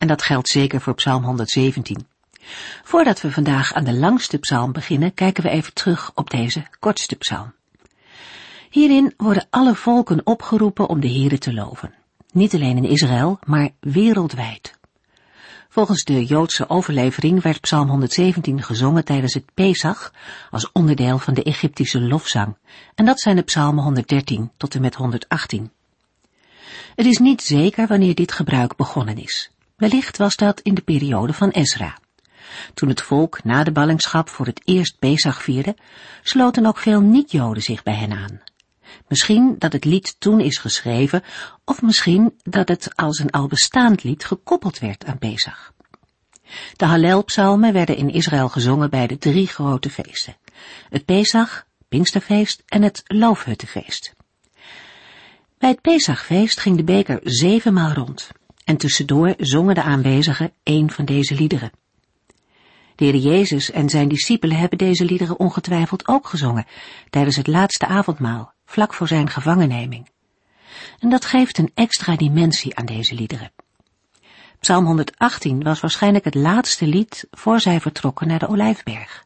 en dat geldt zeker voor Psalm 117. Voordat we vandaag aan de langste psalm beginnen, kijken we even terug op deze kortste psalm. Hierin worden alle volken opgeroepen om de Here te loven. Niet alleen in Israël, maar wereldwijd. Volgens de Joodse overlevering werd Psalm 117 gezongen tijdens het Pesach als onderdeel van de Egyptische lofzang. En dat zijn de psalmen 113 tot en met 118. Het is niet zeker wanneer dit gebruik begonnen is. Wellicht was dat in de periode van Ezra. Toen het volk na de ballingschap voor het eerst Pesach vierde, sloten ook veel niet-Joden zich bij hen aan. Misschien dat het lied toen is geschreven, of misschien dat het als een al bestaand lied gekoppeld werd aan Pesach. De Hallelpsalmen werden in Israël gezongen bij de drie grote feesten. Het Pesach, Pinksterfeest en het Loofhuttenfeest. Bij het Pesachfeest ging de beker zevenmaal rond en tussendoor zongen de aanwezigen een van deze liederen. De Heer Jezus en zijn discipelen hebben deze liederen ongetwijfeld ook gezongen tijdens het laatste avondmaal, vlak voor zijn gevangenneming. En dat geeft een extra dimensie aan deze liederen. Psalm 118 was waarschijnlijk het laatste lied voor zij vertrokken naar de Olijfberg.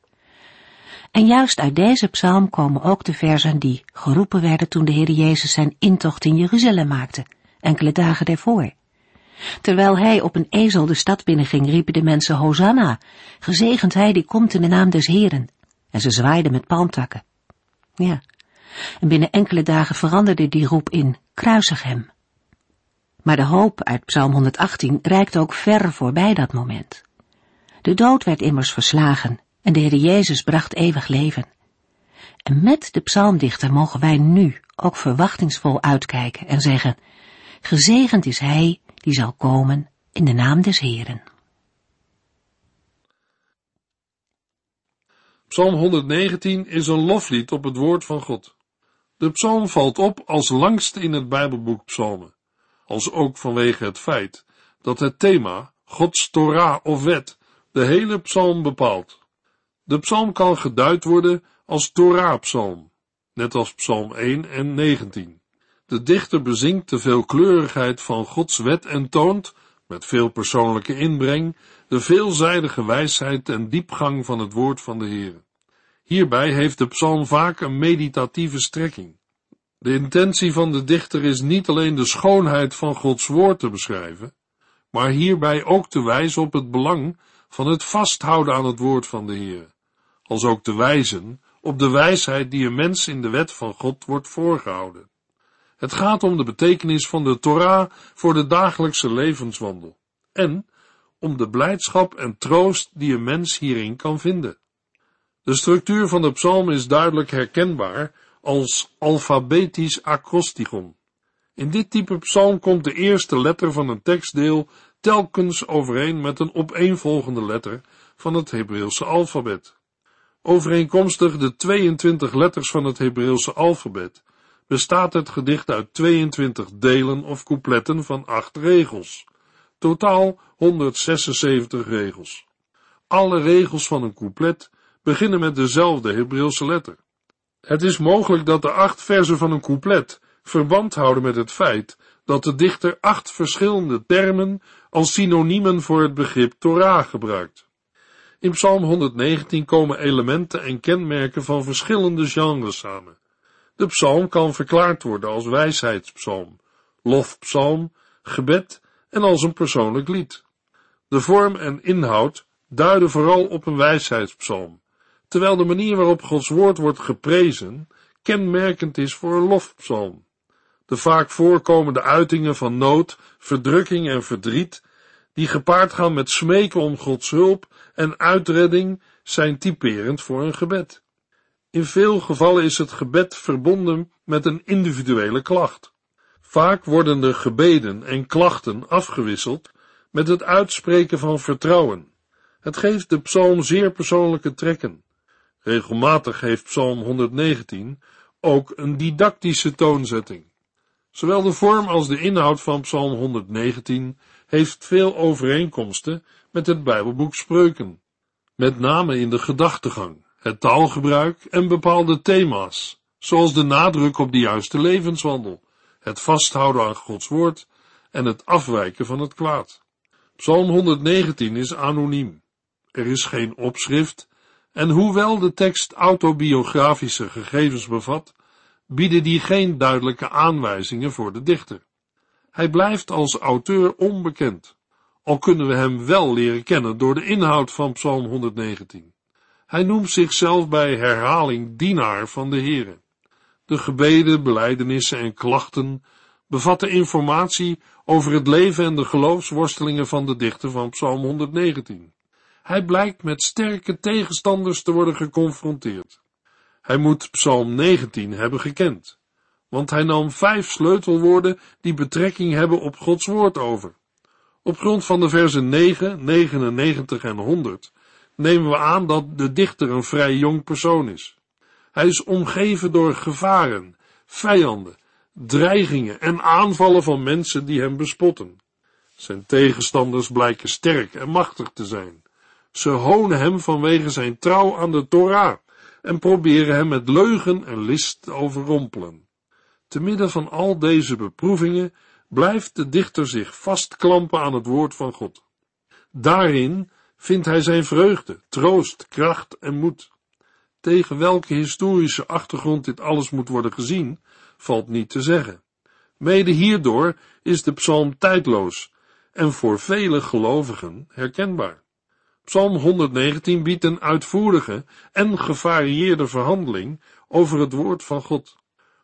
En juist uit deze psalm komen ook de versen die geroepen werden toen de Heer Jezus zijn intocht in Jeruzalem maakte, enkele dagen daarvoor. Terwijl hij op een ezel de stad binnenging, riepen de mensen Hosanna, gezegend hij die komt in de naam des Heren. En ze zwaaiden met palmtakken. Ja, en binnen enkele dagen veranderde die roep in kruisig hem. Maar de hoop uit Psalm 118 reikt ook ver voorbij dat moment. De dood werd immers verslagen en de Heer Jezus bracht eeuwig leven. En met de psalmdichter mogen wij nu ook verwachtingsvol uitkijken en zeggen, gezegend is hij die zal komen in de naam des Heren. Psalm 119 is een loflied op het woord van God. De psalm valt op als langste in het Bijbelboek Psalmen, als ook vanwege het feit dat het thema, Gods Torah of wet, de hele psalm bepaalt. De psalm kan geduid worden als Torah-psalm, net als psalm 1 en 19. De dichter bezingt de veelkleurigheid van Gods wet en toont, met veel persoonlijke inbreng, de veelzijdige wijsheid en diepgang van het woord van de Heer. Hierbij heeft de psalm vaak een meditatieve strekking. De intentie van de dichter is niet alleen de schoonheid van Gods woord te beschrijven, maar hierbij ook te wijzen op het belang van het vasthouden aan het woord van de Heer, als ook te wijzen op de wijsheid die een mens in de wet van God wordt voorgehouden. Het gaat om de betekenis van de Torah voor de dagelijkse levenswandel en om de blijdschap en troost die een mens hierin kan vinden. De structuur van de psalm is duidelijk herkenbaar als alfabetisch acrostigon. In dit type psalm komt de eerste letter van een tekstdeel telkens overeen met een opeenvolgende letter van het Hebreeuwse alfabet. Overeenkomstig de 22 letters van het Hebreeuwse alfabet bestaat het gedicht uit 22 delen of coupletten van acht regels. Totaal 176 regels. Alle regels van een couplet beginnen met dezelfde Hebreeuwse letter. Het is mogelijk dat de acht versen van een couplet verband houden met het feit dat de dichter acht verschillende termen als synoniemen voor het begrip Torah gebruikt. In Psalm 119 komen elementen en kenmerken van verschillende genres samen. De psalm kan verklaard worden als wijsheidspsalm, lofpsalm, gebed en als een persoonlijk lied. De vorm en inhoud duiden vooral op een wijsheidspsalm, terwijl de manier waarop Gods woord wordt geprezen kenmerkend is voor een lofpsalm. De vaak voorkomende uitingen van nood, verdrukking en verdriet, die gepaard gaan met smeken om Gods hulp en uitredding, zijn typerend voor een gebed. In veel gevallen is het gebed verbonden met een individuele klacht. Vaak worden de gebeden en klachten afgewisseld met het uitspreken van vertrouwen. Het geeft de psalm zeer persoonlijke trekken. Regelmatig heeft psalm 119 ook een didactische toonzetting. Zowel de vorm als de inhoud van psalm 119 heeft veel overeenkomsten met het Bijbelboek Spreuken, met name in de gedachtegang, het taalgebruik en bepaalde thema's, zoals de nadruk op de juiste levenswandel, het vasthouden aan Gods woord en het afwijken van het kwaad. Psalm 119 is anoniem. Er is geen opschrift en hoewel de tekst autobiografische gegevens bevat, bieden die geen duidelijke aanwijzingen voor de dichter. Hij blijft als auteur onbekend, al kunnen we hem wel leren kennen door de inhoud van Psalm 119. Hij noemt zichzelf bij herhaling dienaar van de Heere. De gebeden, belijdenissen en klachten bevatten informatie over het leven en de geloofsworstelingen van de dichter van Psalm 119. Hij blijkt met sterke tegenstanders te worden geconfronteerd. Hij moet Psalm 19 hebben gekend, want hij nam vijf sleutelwoorden die betrekking hebben op Gods woord over. Op grond van de versen 9, 99 en 100 nemen we aan dat de dichter een vrij jong persoon is. Hij is omgeven door gevaren, vijanden, dreigingen en aanvallen van mensen die hem bespotten. Zijn tegenstanders blijken sterk en machtig te zijn. Ze honen hem vanwege zijn trouw aan de Torah en proberen hem met leugen en list te overrompelen. Te midden van al deze beproevingen blijft de dichter zich vastklampen aan het woord van God. Daarin vindt hij zijn vreugde, troost, kracht en moed. Tegen welke historische achtergrond dit alles moet worden gezien, valt niet te zeggen. Mede hierdoor is de psalm tijdloos en voor vele gelovigen herkenbaar. Psalm 119 biedt een uitvoerige en gevarieerde verhandeling over het woord van God.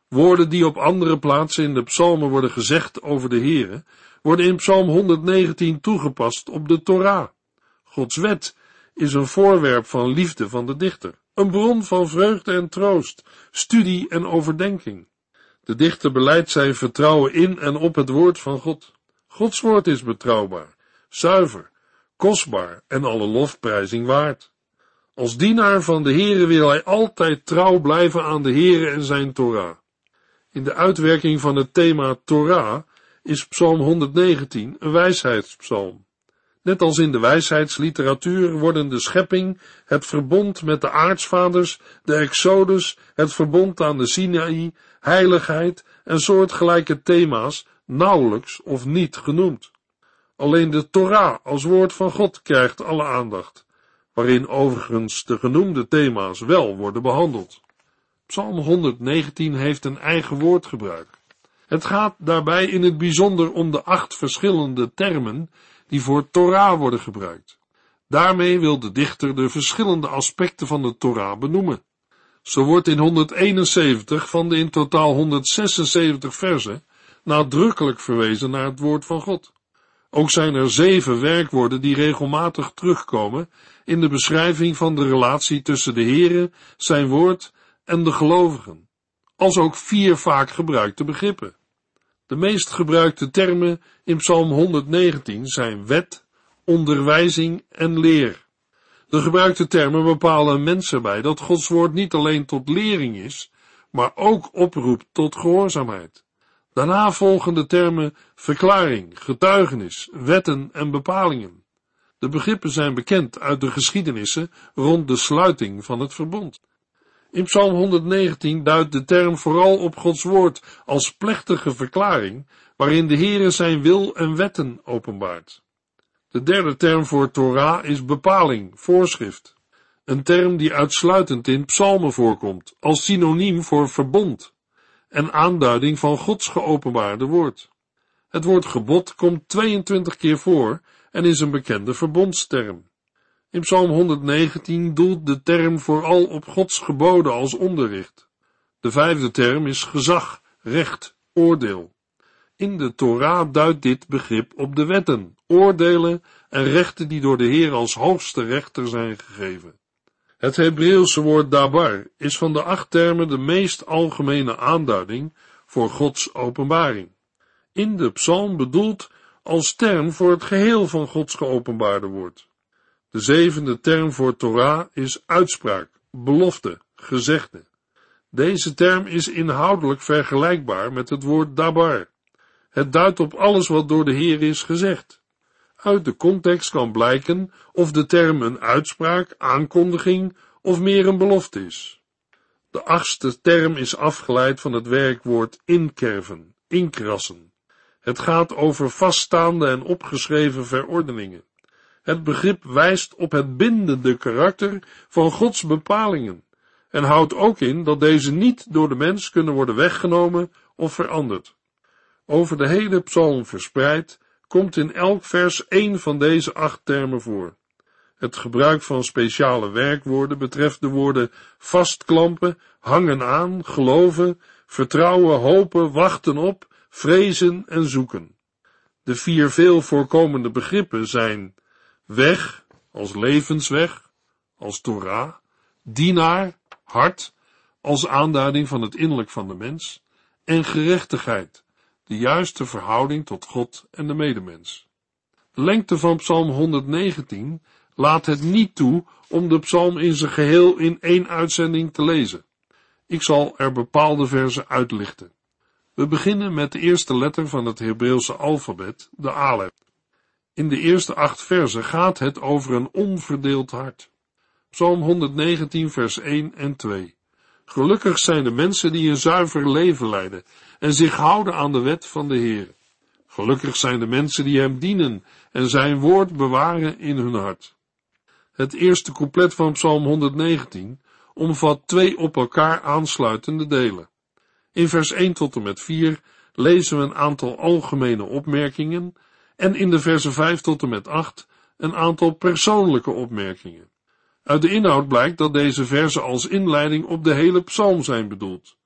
Woorden die op andere plaatsen in de psalmen worden gezegd over de Here, worden in Psalm 119 toegepast op de Torah. Gods wet is een voorwerp van liefde van de dichter, een bron van vreugde en troost, studie en overdenking. De dichter beleidt zijn vertrouwen in en op het woord van God. Gods woord is betrouwbaar, zuiver, kostbaar en alle lofprijzing waard. Als dienaar van de Heere wil hij altijd trouw blijven aan de Heere en zijn Torah. In de uitwerking van het thema Torah is Psalm 119 een wijsheidspsalm. Net als in de wijsheidsliteratuur worden de schepping, het verbond met de aartsvaders, de Exodus, het verbond aan de Sinaï, heiligheid en soortgelijke thema's nauwelijks of niet genoemd. Alleen de Torah als woord van God krijgt alle aandacht, waarin overigens de genoemde thema's wel worden behandeld. Psalm 119 heeft een eigen woordgebruik. Het gaat daarbij in het bijzonder om de acht verschillende termen die voor Torah worden gebruikt. Daarmee wil de dichter de verschillende aspecten van de Torah benoemen. Zo wordt in 171 van de in totaal 176 versen nadrukkelijk verwezen naar het woord van God. Ook zijn er zeven werkwoorden die regelmatig terugkomen in de beschrijving van de relatie tussen de Heere, zijn woord en de gelovigen, als ook vier vaak gebruikte begrippen. De meest gebruikte termen in Psalm 119 zijn wet, onderwijzing en leer. De gebruikte termen bepalen een mens erbij dat Gods woord niet alleen tot lering is, maar ook oproept tot gehoorzaamheid. Daarna volgen de termen verklaring, getuigenis, wetten en bepalingen. De begrippen zijn bekend uit de geschiedenissen rond de sluiting van het verbond. In Psalm 119 duidt de term vooral op Gods woord als plechtige verklaring, waarin de Heere zijn wil en wetten openbaart. De derde term voor Torah is bepaling, voorschrift. Een term die uitsluitend in psalmen voorkomt, als synoniem voor verbond en aanduiding van Gods geopenbaarde woord. Het woord gebod komt 22 keer voor en is een bekende verbondsterm. In Psalm 119 doelt de term vooral op Gods geboden als onderricht. De vijfde term is gezag, recht, oordeel. In de Torah duidt dit begrip op de wetten, oordelen en rechten die door de Heer als hoogste rechter zijn gegeven. Het Hebreeuwse woord dabar is van de acht termen de meest algemene aanduiding voor Gods openbaring. In de psalm bedoeld als term voor het geheel van Gods geopenbaarde woord. De zevende term voor Torah is uitspraak, belofte, gezegde. Deze term is inhoudelijk vergelijkbaar met het woord dabar. Het duidt op alles wat door de Heer is gezegd. Uit de context kan blijken of de term een uitspraak, aankondiging of meer een belofte is. De achtste term is afgeleid van het werkwoord inkerven, inkrassen. Het gaat over vaststaande en opgeschreven verordeningen. Het begrip wijst op het bindende karakter van Gods bepalingen en houdt ook in dat deze niet door de mens kunnen worden weggenomen of veranderd. Over de hele psalm verspreid komt in elk vers één van deze acht termen voor. Het gebruik van speciale werkwoorden betreft de woorden vastklampen, hangen aan, geloven, vertrouwen, hopen, wachten op, vrezen en zoeken. De vier veel voorkomende begrippen zijn weg, als levensweg, als Torah, dienaar, hart, als aanduiding van het innerlijk van de mens, en gerechtigheid, de juiste verhouding tot God en de medemens. De lengte van Psalm 119 laat het niet toe om de psalm in zijn geheel in één uitzending te lezen. Ik zal er bepaalde versen uitlichten. We beginnen met de eerste letter van het Hebreeuwse alfabet, de Alef. In de eerste acht versen gaat het over een onverdeeld hart. Psalm 119, vers 1 en 2. Gelukkig zijn de mensen die een zuiver leven leiden en zich houden aan de wet van de Heer. Gelukkig zijn de mensen die hem dienen en zijn woord bewaren in hun hart. Het eerste couplet van Psalm 119 omvat twee op elkaar aansluitende delen. In vers 1 tot en met 4 lezen we een aantal algemene opmerkingen en in de versen 5 tot en met 8 een aantal persoonlijke opmerkingen. Uit de inhoud blijkt dat deze versen als inleiding op de hele psalm zijn bedoeld.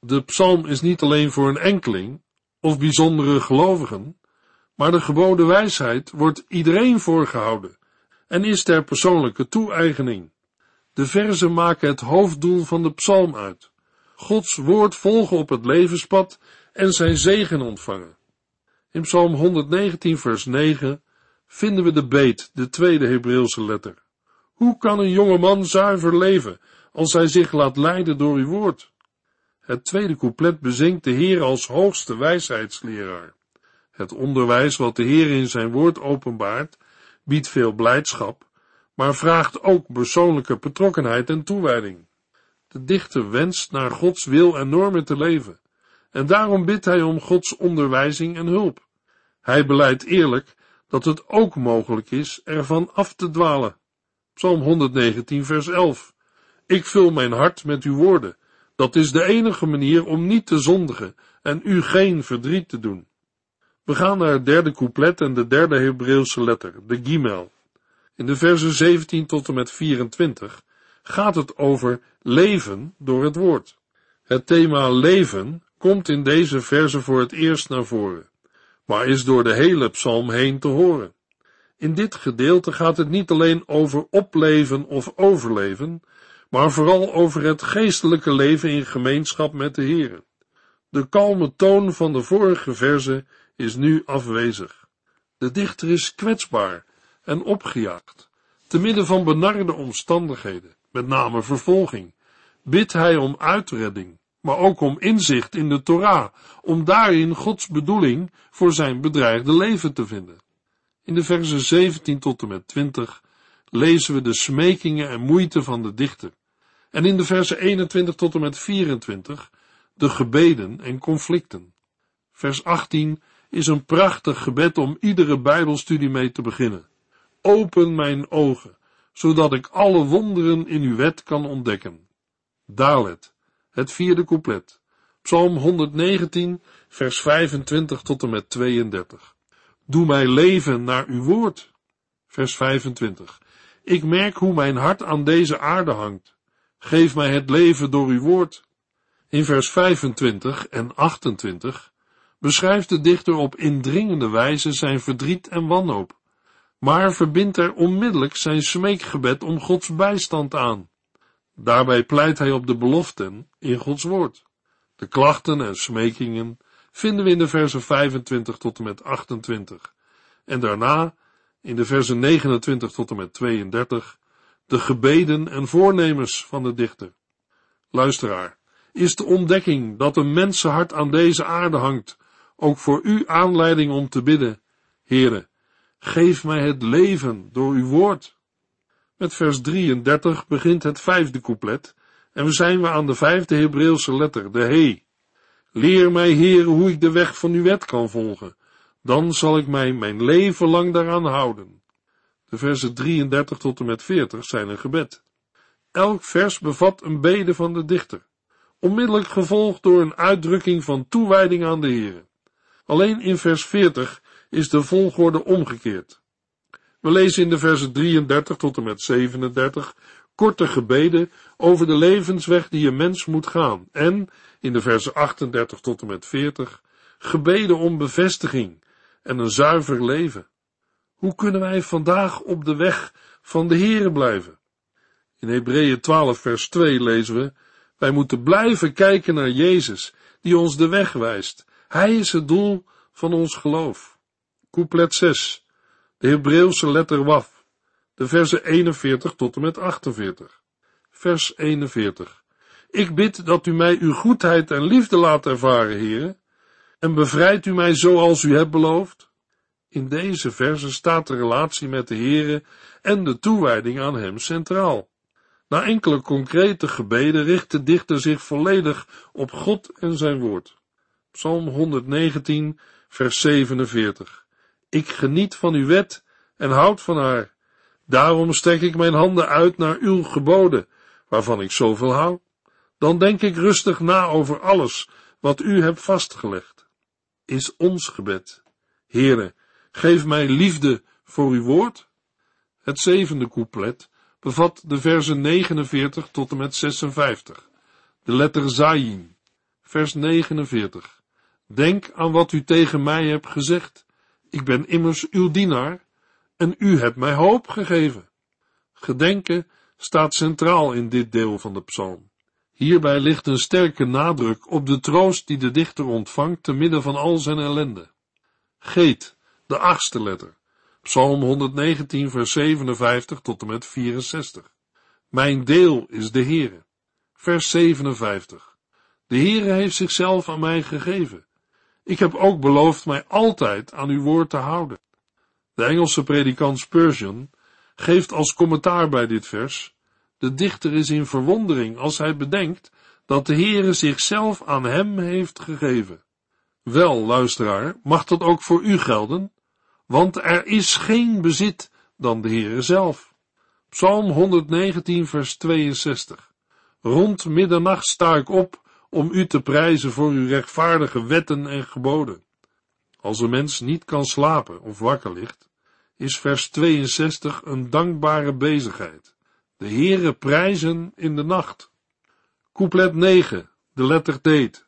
De psalm is niet alleen voor een enkeling of bijzondere gelovigen, maar de geboden wijsheid wordt iedereen voorgehouden en is ter persoonlijke toe-eigening. De verzen maken het hoofddoel van de psalm uit. Gods woord volgen op het levenspad en zijn zegen ontvangen. In Psalm 119 vers 9 vinden we de beet, de tweede Hebreeuwse letter. Hoe kan een jonge man zuiver leven als hij zich laat leiden door uw woord? Het tweede couplet bezingt de Heer als hoogste wijsheidsleraar. Het onderwijs wat de Heer in zijn woord openbaart, biedt veel blijdschap, maar vraagt ook persoonlijke betrokkenheid en toewijding. De dichter wenst naar Gods wil en normen te leven, en daarom bidt hij om Gods onderwijzing en hulp. Hij beleidt eerlijk dat het ook mogelijk is ervan af te dwalen. Psalm 119, vers 11. Ik vul mijn hart met uw woorden. Dat is de enige manier om niet te zondigen en u geen verdriet te doen. We gaan naar het derde couplet en de derde Hebreeuwse letter, de Gimel. In de versen 17 tot en met 24 gaat het over leven door het woord. Het thema leven komt in deze verse voor het eerst naar voren, maar is door de hele psalm heen te horen. In dit gedeelte gaat het niet alleen over opleven of overleven, maar vooral over het geestelijke leven in gemeenschap met de Heer. De kalme toon van de vorige verse is nu afwezig. De dichter is kwetsbaar en opgejaagd. Te midden van benarde omstandigheden, met name vervolging, bidt hij om uitredding, maar ook om inzicht in de Torah, om daarin Gods bedoeling voor zijn bedreigde leven te vinden. In de versen 17 tot en met 20 lezen we de smekingen en moeite van de dichter. En in de versen 21 tot en met 24 de gebeden en conflicten. Vers 18 is een prachtig gebed om iedere Bijbelstudie mee te beginnen. Open mijn ogen, zodat ik alle wonderen in uw wet kan ontdekken. Dalet, het vierde couplet. Psalm 119, vers 25 tot en met 32. Doe mij leven naar uw woord. Vers 25. Ik merk hoe mijn hart aan deze aarde hangt. Geef mij het leven door uw woord. In vers 25 en 28 beschrijft de dichter op indringende wijze zijn verdriet en wanhoop, maar verbindt er onmiddellijk zijn smeekgebed om Gods bijstand aan. Daarbij pleit hij op de beloften in Gods woord. De klachten en smekingen vinden we in de versen 25 tot en met 28 En daarna, in de versen 29 tot en met 32, de gebeden en voornemens van de dichter. Luisteraar, is de ontdekking dat een mensenhart aan deze aarde hangt, ook voor u aanleiding om te bidden, Heere, geef mij het leven door uw woord. Met vers 33 begint het vijfde couplet, en we zijn we aan de vijfde Hebreeuwse letter, de He. Leer mij, Heere, hoe ik de weg van uw wet kan volgen, dan zal ik mij mijn leven lang daaraan houden. De versen 33 tot en met 40 zijn een gebed. Elk vers bevat een bede van de dichter, onmiddellijk gevolgd door een uitdrukking van toewijding aan de Heere. Alleen in vers 40 is de volgorde omgekeerd. We lezen in de versen 33 tot en met 37 korte gebeden over de levensweg die een mens moet gaan en in de versen 38 tot en met 40 gebeden om bevestiging en een zuiver leven. Hoe kunnen wij vandaag op de weg van de Here blijven? In Hebreeën 12 vers 2 lezen we, wij moeten blijven kijken naar Jezus, die ons de weg wijst. Hij is het doel van ons geloof. Couplet 6, de Hebreeuwse letter Waf, de versen 41 tot en met 48. Vers 41. Ik bid dat u mij uw goedheid en liefde laat ervaren, heren, en bevrijdt u mij zoals u hebt beloofd. In deze verse staat de relatie met de Heere en de toewijding aan hem centraal. Na enkele concrete gebeden richt de dichter zich volledig op God en zijn woord. Psalm 119, vers 47. Ik geniet van uw wet en houd van haar. Daarom strek ik mijn handen uit naar uw geboden, waarvan ik zoveel hou. Dan denk ik rustig na over alles wat u hebt vastgelegd. Is ons gebed. Heere, geef mij liefde voor uw woord. Het zevende couplet bevat de versen 49 tot en met 56. De letter Zayin, vers 49. Denk aan wat u tegen mij hebt gezegd. Ik ben immers uw dienaar en u hebt mij hoop gegeven. Gedenken staat centraal in dit deel van de psalm. Hierbij ligt een sterke nadruk op de troost die de dichter ontvangt te midden van al zijn ellende. Geet, de achtste letter, Psalm 119, vers 57 tot en met 64. Mijn deel is de Heere. Vers 57. De Heere heeft zichzelf aan mij gegeven. Ik heb ook beloofd mij altijd aan uw woord te houden. De Engelse predikant Spurgeon geeft als commentaar bij dit vers, de dichter is in verwondering als hij bedenkt dat de Heere zichzelf aan hem heeft gegeven. Wel, luisteraar, mag dat ook voor u gelden? Want er is geen bezit dan de Heere zelf. Psalm 119 vers 62 Rond middernacht sta ik op om u te prijzen voor uw rechtvaardige wetten en geboden. Als een mens niet kan slapen of wakker ligt, is vers 62 een dankbare bezigheid. De Heere prijzen in de nacht. Couplet 9, de letter deed.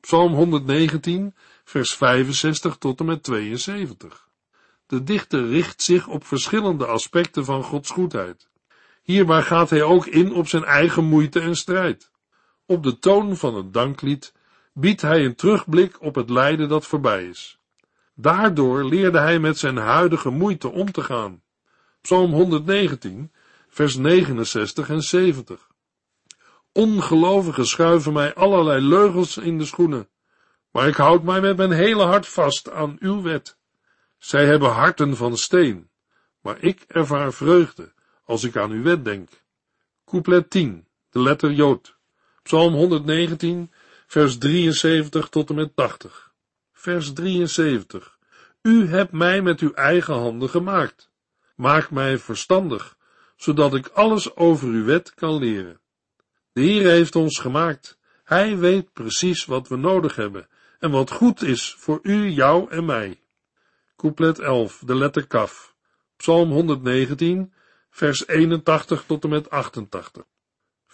Psalm 119, vers 65 tot en met 72. De dichter richt zich op verschillende aspecten van Gods goedheid. Hierbij gaat hij ook in op zijn eigen moeite en strijd. Op de toon van het danklied biedt hij een terugblik op het lijden dat voorbij is. Daardoor leerde hij met zijn huidige moeite om te gaan. Psalm 119, vers 69 en 70. Ongelovigen schuiven mij allerlei leugens in de schoenen, maar ik houd mij met mijn hele hart vast aan uw wet. Zij hebben harten van steen, maar ik ervaar vreugde als ik aan uw wet denk. Couplet 10, de letter Jood. Psalm 119, vers 73 tot en met 80. Vers 73. U hebt mij met uw eigen handen gemaakt. Maak mij verstandig, zodat ik alles over uw wet kan leren. De Heer heeft ons gemaakt. Hij weet precies wat we nodig hebben en wat goed is voor u, jou en mij. Couplet 11, de letter Kaf. Psalm 119, vers 81 tot en met 88.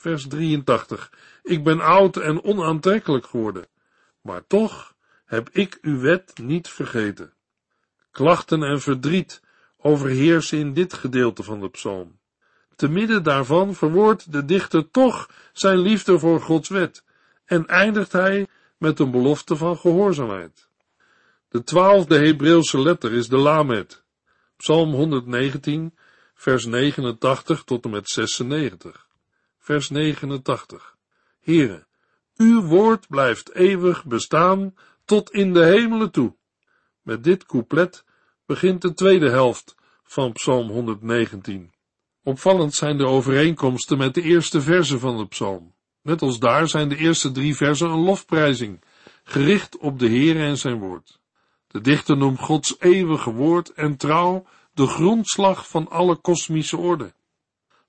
Vers 83. Ik ben oud en onaantrekkelijk geworden, maar toch heb ik uw wet niet vergeten. Klachten en verdriet overheersen in dit gedeelte van de psalm. Te midden daarvan verwoordt de dichter toch zijn liefde voor Gods wet en eindigt hij met een belofte van gehoorzaamheid. De twaalfde Hebreeuwse letter is de Lamed. Psalm 119, vers 89 tot en met 96. Vers 89. Here, uw woord blijft eeuwig bestaan tot in de hemelen toe. Met dit couplet begint de tweede helft van Psalm 119. Opvallend zijn de overeenkomsten met de eerste verse van de psalm. Net als daar zijn de eerste drie versen een lofprijzing, gericht op de Heer en zijn woord. De dichter noemt Gods eeuwige woord en trouw de grondslag van alle kosmische orde.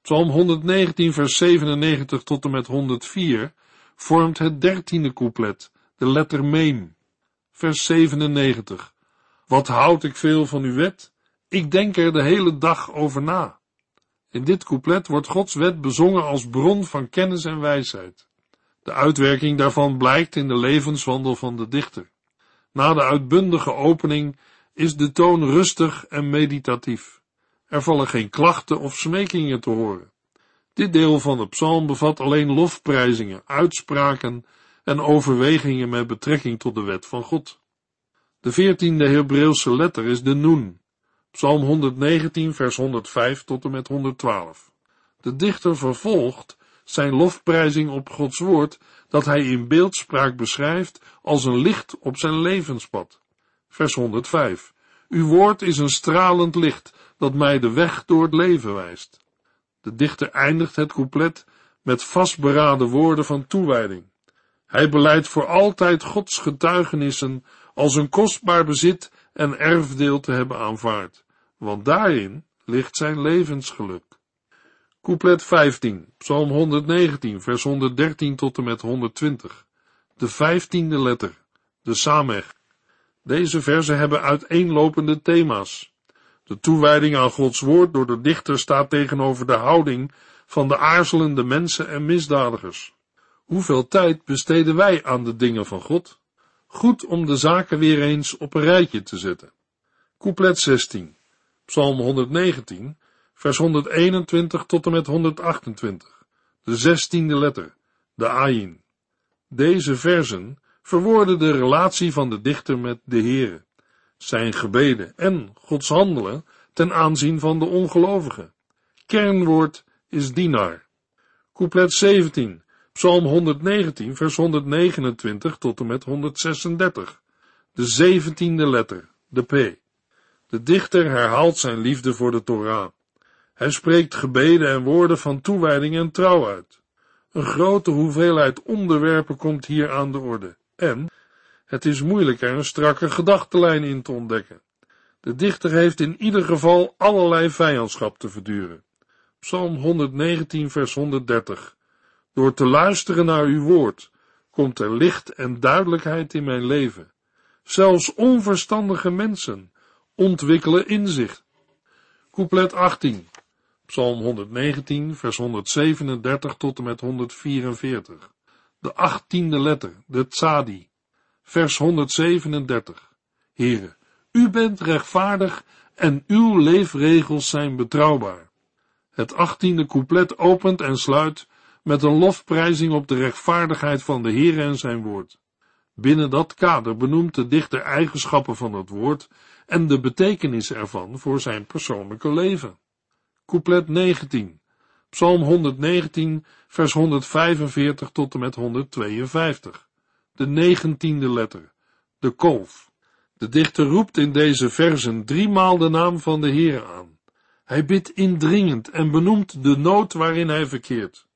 Psalm 119 vers 97 tot en met 104 vormt het dertiende couplet, de letter Meem. Vers 97. Wat houd ik veel van uw wet? Ik denk er de hele dag over na. In dit couplet wordt Gods wet bezongen als bron van kennis en wijsheid. De uitwerking daarvan blijkt in de levenswandel van de dichter. Na de uitbundige opening is de toon rustig en meditatief. Er vallen geen klachten of smekingen te horen. Dit deel van de psalm bevat alleen lofprijzingen, uitspraken en overwegingen met betrekking tot de wet van God. De veertiende Hebreeuwse letter is de Noen. Psalm 119, vers 105 tot en met 112. De dichter vervolgt zijn lofprijzing op Gods woord, dat hij in beeldspraak beschrijft als een licht op zijn levenspad. Vers 105. Uw woord is een stralend licht, dat mij de weg door het leven wijst. De dichter eindigt het couplet met vastberaden woorden van toewijding. Hij beleidt voor altijd Gods getuigenissen als een kostbaar bezit en erfdeel te hebben aanvaard, want daarin ligt zijn levensgeluk. Couplet 15, Psalm 119, vers 113 tot en met 120. De vijftiende letter, de Samech. Deze verzen hebben uiteenlopende thema's. De toewijding aan Gods woord door de dichter staat tegenover de houding van de aarzelende mensen en misdadigers. Hoeveel tijd besteden wij aan de dingen van God? Goed om de zaken weer eens op een rijtje te zetten. Couplet 16, Psalm 119, vers 121 tot en met 128, de zestiende letter, de Ayin. Deze versen verwoorden de relatie van de dichter met de Heere, zijn gebeden en Gods handelen ten aanzien van de ongelovigen. Kernwoord is dienaar. Couplet 17, Psalm 119, vers 129 tot en met 136, de zeventiende letter, de P. De dichter herhaalt zijn liefde voor de Torah. Hij spreekt gebeden en woorden van toewijding en trouw uit. Een grote hoeveelheid onderwerpen komt hier aan de orde. En het is moeilijk er een strakke gedachtenlijn in te ontdekken. De dichter heeft in ieder geval allerlei vijandschap te verduren. Psalm 119, vers 130. Door te luisteren naar uw woord komt er licht en duidelijkheid in mijn leven. Zelfs onverstandige mensen ontwikkelen inzicht. Couplet 18. Psalm 119, vers 137 tot en met 144. De achttiende letter, de tzadi. Vers 137. Heren, u bent rechtvaardig en uw leefregels zijn betrouwbaar. Het achttiende couplet opent en sluit met een lofprijzing op de rechtvaardigheid van de Heer en zijn woord. Binnen dat kader benoemt de dichter eigenschappen van het woord en de betekenis ervan voor zijn persoonlijke leven. Couplet 19, Psalm 119, vers 145 tot en met 152. De negentiende letter, de kolf. De dichter roept in deze versen driemaal de naam van de Heer aan. Hij bidt indringend en benoemt de nood waarin hij verkeert.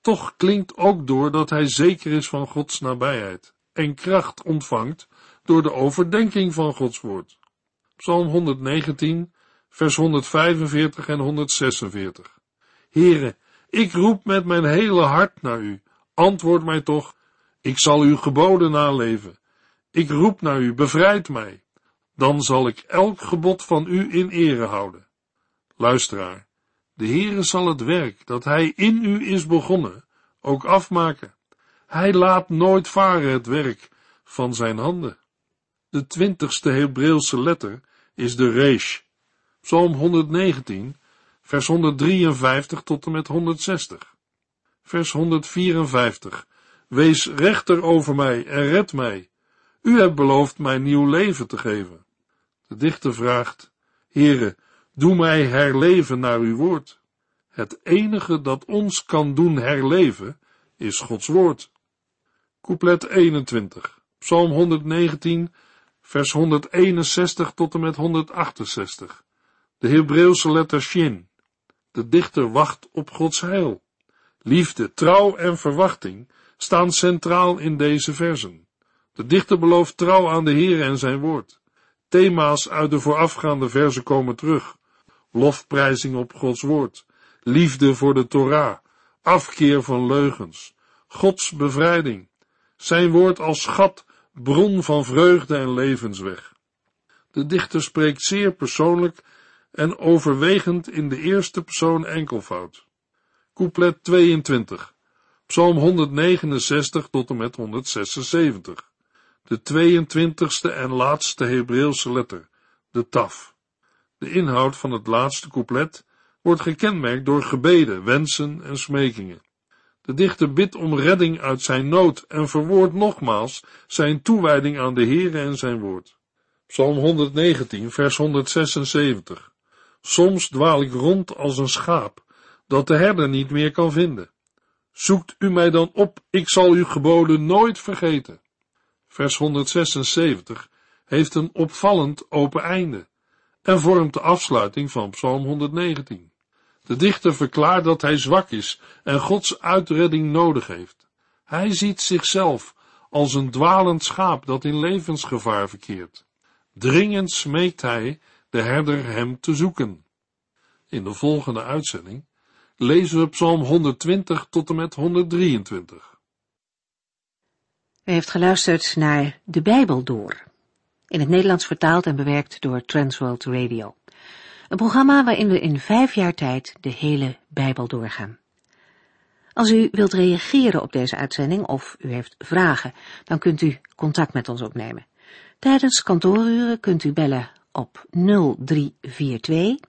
Toch klinkt ook door dat hij zeker is van Gods nabijheid en kracht ontvangt door de overdenking van Gods woord. Psalm 119, vers 145 en 146. Here, ik roep met mijn hele hart naar u. Antwoord mij toch, ik zal uw geboden naleven. Ik roep naar u, bevrijd mij. Dan zal ik elk gebod van u in ere houden. Luisteraar, de Heere zal het werk dat hij in u is begonnen ook afmaken. Hij laat nooit varen het werk van zijn handen. De twintigste Hebreeuwse letter is de Resh. Psalm 119, vers 153 tot en met 160. Vers 154. Wees rechter over mij en red mij. U hebt beloofd mij nieuw leven te geven. De dichter vraagt, Heere, doe mij herleven naar uw woord. Het enige dat ons kan doen herleven, is Gods woord. Couplet 21, Psalm 119, vers 161 tot en met 168. De Hebreeuwse letter Shin. De dichter wacht op Gods heil. Liefde, trouw en verwachting staan centraal in deze versen. De dichter belooft trouw aan de Heer en zijn woord. Thema's uit de voorafgaande verzen komen terug. Lofprijzing op Gods woord, liefde voor de Torah, afkeer van leugens, Gods bevrijding, zijn woord als schat, bron van vreugde en levensweg. De dichter spreekt zeer persoonlijk en overwegend in de eerste persoon enkelvoud. Couplet 22, Psalm 169 tot en met 176. De 22ste en laatste Hebreeuwse letter, de taf. De inhoud van het laatste couplet wordt gekenmerkt door gebeden, wensen en smekingen. De dichter bidt om redding uit zijn nood en verwoordt nogmaals zijn toewijding aan de Heere en zijn woord. Psalm 119, vers 176. Soms dwaal ik rond als een schaap, dat de herder niet meer kan vinden. Zoekt u mij dan op, ik zal uw geboden nooit vergeten. Vers 176 heeft een opvallend open einde en vormt de afsluiting van Psalm 119. De dichter verklaart dat hij zwak is en Gods uitredding nodig heeft. Hij ziet zichzelf als een dwalend schaap dat in levensgevaar verkeert. Dringend smeekt hij de herder hem te zoeken. In de volgende uitzending lezen we Psalm 120 tot en met 123. U heeft geluisterd naar De Bijbel Door, in het Nederlands vertaald en bewerkt door Transworld Radio. Een programma waarin we in vijf jaar tijd de hele Bijbel doorgaan. Als u wilt reageren op deze uitzending of u heeft vragen, dan kunt u contact met ons opnemen. Tijdens kantooruren kunt u bellen op 0342